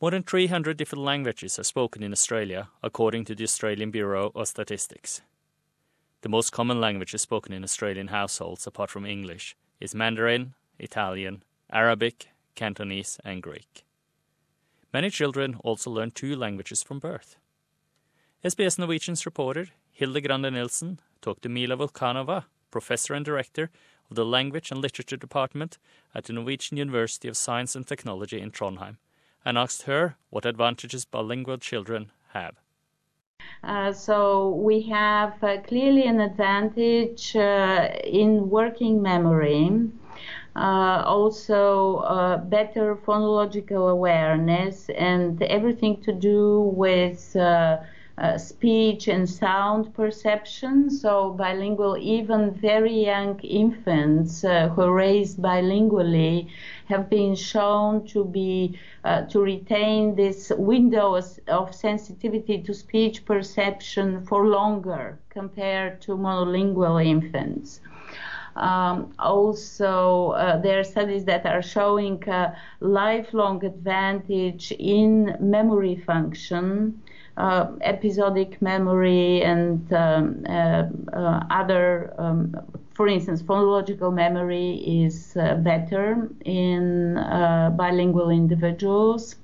More than 300 different languages are spoken in Australia, according to the Australian Bureau of Statistics. The most common languages spoken in Australian households, apart from English, is Mandarin, Italian, Arabic, Cantonese, and Greek. Many children also learn two languages from birth. SBS Norwegian's reporter Hilde Grande Nilsen talked to Mila Vulchanova, professor and director of the Language and Literature Department at the Norwegian University of Science and Technology in Trondheim, and asked her what advantages bilingual children have. Uh, so we have uh, clearly an advantage uh, in working memory. Uh, also, uh, better phonological awareness and everything to do with uh, speech and sound perception. So, bilingual, even very young infants uh, who are raised bilingually have been shown to be uh, to retain this window of sensitivity to speech perception for longer compared to monolingual infants. Um, also, uh, there are studies that are showing a lifelong advantage in memory function uh, episodic memory and um, uh, uh, other, um, for instance, phonological memory is better in bilingual individuals.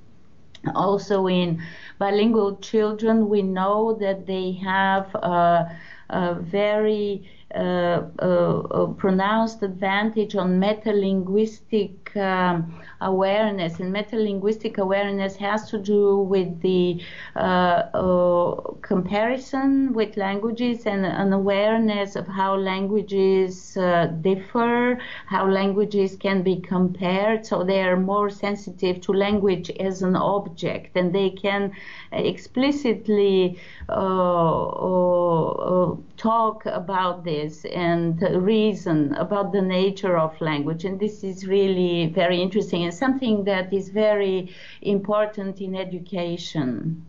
Also, in bilingual children, we know that they have a very uh, uh, pronounced advantage on metalinguistic um, awareness, and metalinguistic awareness has to do with the uh, uh, comparison with languages and an awareness of how languages uh, differ, how languages can be compared. So they are more sensitive to language as an object, and they can explicitly uh, talk about this and reason about the nature of language. And this is really very interesting and something that is very important in education.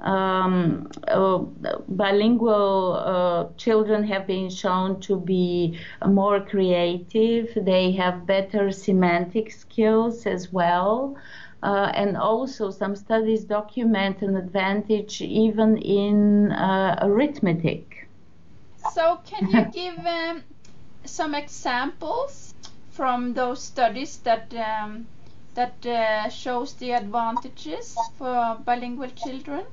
Um, uh, bilingual uh, children have been shown to be more creative. They have better semantic skills as well. Uh, and also some studies document an advantage even in uh, arithmetic. So, can you give um, some examples from those studies that um, that uh, shows the advantages for bilingual children?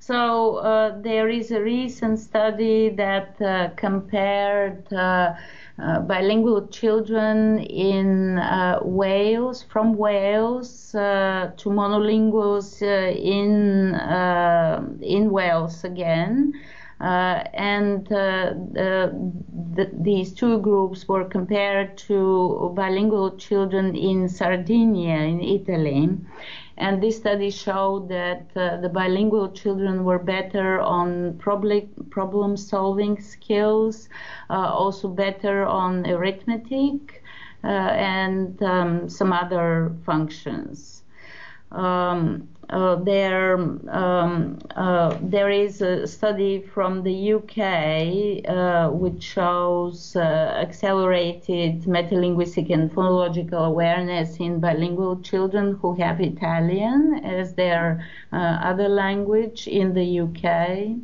So uh, there is a recent study that uh, compared uh, uh, bilingual children in uh, Wales, from Wales to monolinguals in in Wales again. Uh, and uh, the, the, these two groups were compared to bilingual children in Sardinia, in Italy. And this study showed that uh, the bilingual children were better on problem, problem solving skills, uh, also better on arithmetic, uh, and um, some other functions. Um, uh, there, um, uh, there is a study from the UK uh, which shows uh, accelerated metalinguistic and phonological awareness in bilingual children who have Italian as their uh, other language in the UK.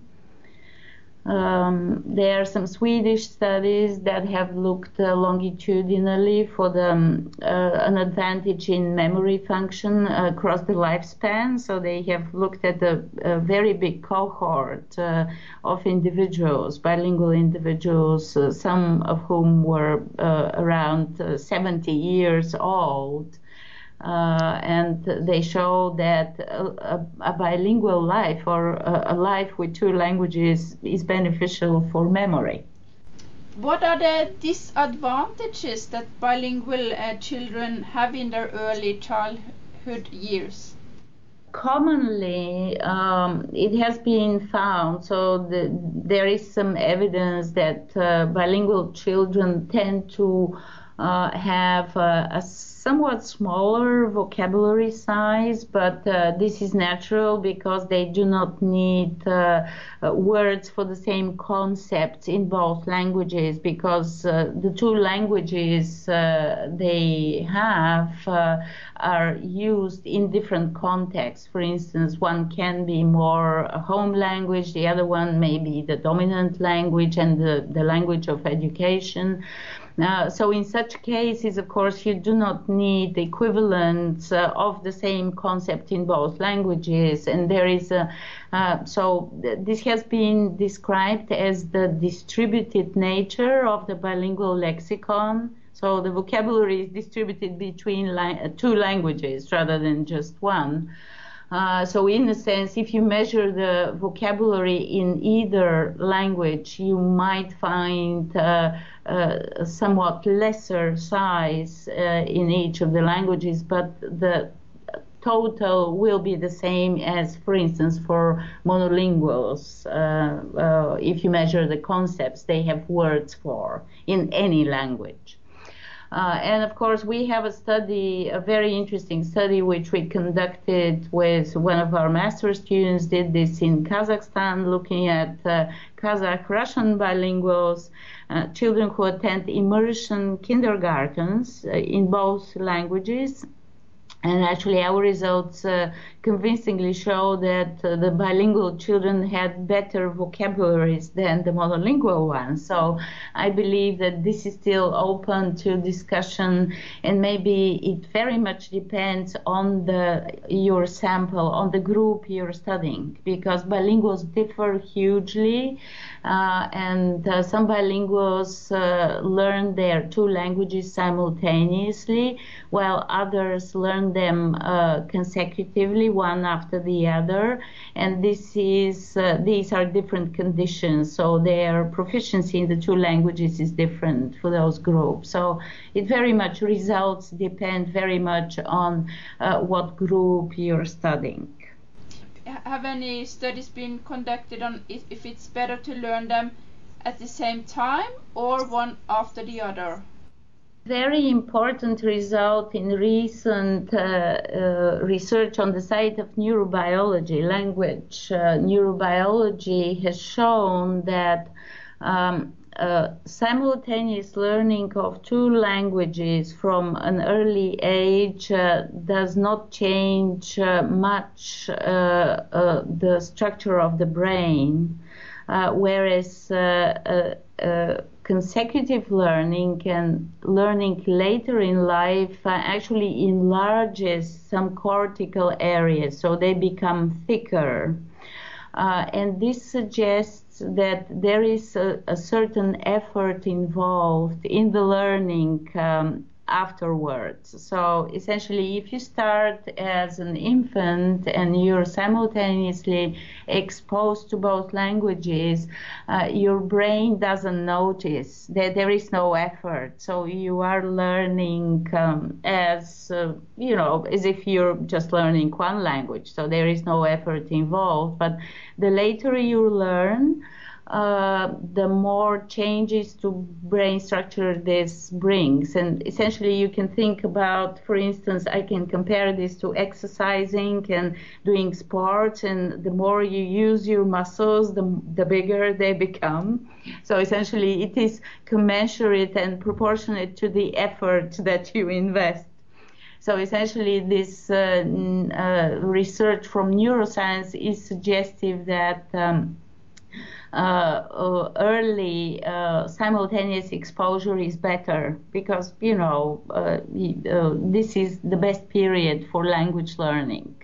Um, there are some Swedish studies that have looked uh, longitudinally for the, um, uh, an advantage in memory function across the lifespan. So they have looked at a, a very big cohort uh, of individuals, bilingual individuals, uh, some of whom were uh, around uh, 70 years old. Uh, and they show that a, a, bilingual life or a, a, life with two languages is beneficial for memory. What are the disadvantages that bilingual uh, children have in their early childhood years? Commonly, um, it has been found, so the, there is some evidence that uh, bilingual children tend to have uh, a somewhat smaller vocabulary size, but uh, this is natural because they do not need uh, uh, words for the same concepts in both languages because uh, the two languages they have are used in different contexts. For instance, one can be more a home language, the other one may be the dominant language and the, the language of education. Uh, so in such cases, of course, you do not need the equivalents uh, of the same concept in both languages. And there is a, uh, so th- this has been described as the distributed nature of the bilingual lexicon. So the vocabulary is distributed between two languages rather than just one. Uh, so in a sense, if you measure the vocabulary in either language, you might find uh, uh, somewhat lesser size uh, in each of the languages, but the total will be the same as, for instance, for monolinguals. Uh, uh, if you measure the concepts they have words for in any language. Uh, and of course, we have a study, a very interesting study, which we conducted with one of our master students, did this in Kazakhstan, looking at uh, Kazakh Russian bilinguals, uh, children who attend immersion kindergartens uh, in both languages. And actually, our results uh, convincingly show that uh, the bilingual children had better vocabularies than the monolingual ones. So I believe that this is still open to discussion, and maybe it very much depends on the your sample, on the group you're studying, because bilinguals differ hugely. Uh, and uh, some bilinguals uh, learn their two languages simultaneously, while others learn them uh, consecutively, one after the other. And this is uh, these are different conditions, so their proficiency in the two languages is different for those groups. So it very much results depend very much on uh, what group you're studying have any studies been conducted on if it's better to learn them at the same time or one after the other? Very important result in recent uh, uh, research on the side of neurobiology, language uh, neurobiology has shown that um, uh, simultaneous learning of two languages from an early age uh, does not change uh, much the structure of the brain, whereas consecutive learning and learning later in life actually enlarges some cortical areas, so they become thicker. and this suggests that there is a, a certain effort involved in the learning um, afterwards. So essentially, if you start as an infant and you're simultaneously exposed to both languages, uh, your brain doesn't notice that there is no effort. So you are learning um, as, uh, you know, as if you're just learning one language. So there is no effort involved. But the later you learn, the more changes to brain structure this brings. And essentially, you can think about, for instance, I can compare this to exercising and doing sports. And the more you use your muscles, the, the bigger they become. So essentially, it is commensurate and proportionate to the effort that you invest. So essentially, this uh, uh, research from neuroscience is suggestive that. Um, uh, uh, early uh, simultaneous exposure is better because you know this is the best period for language learning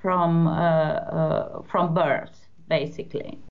from from birth basically.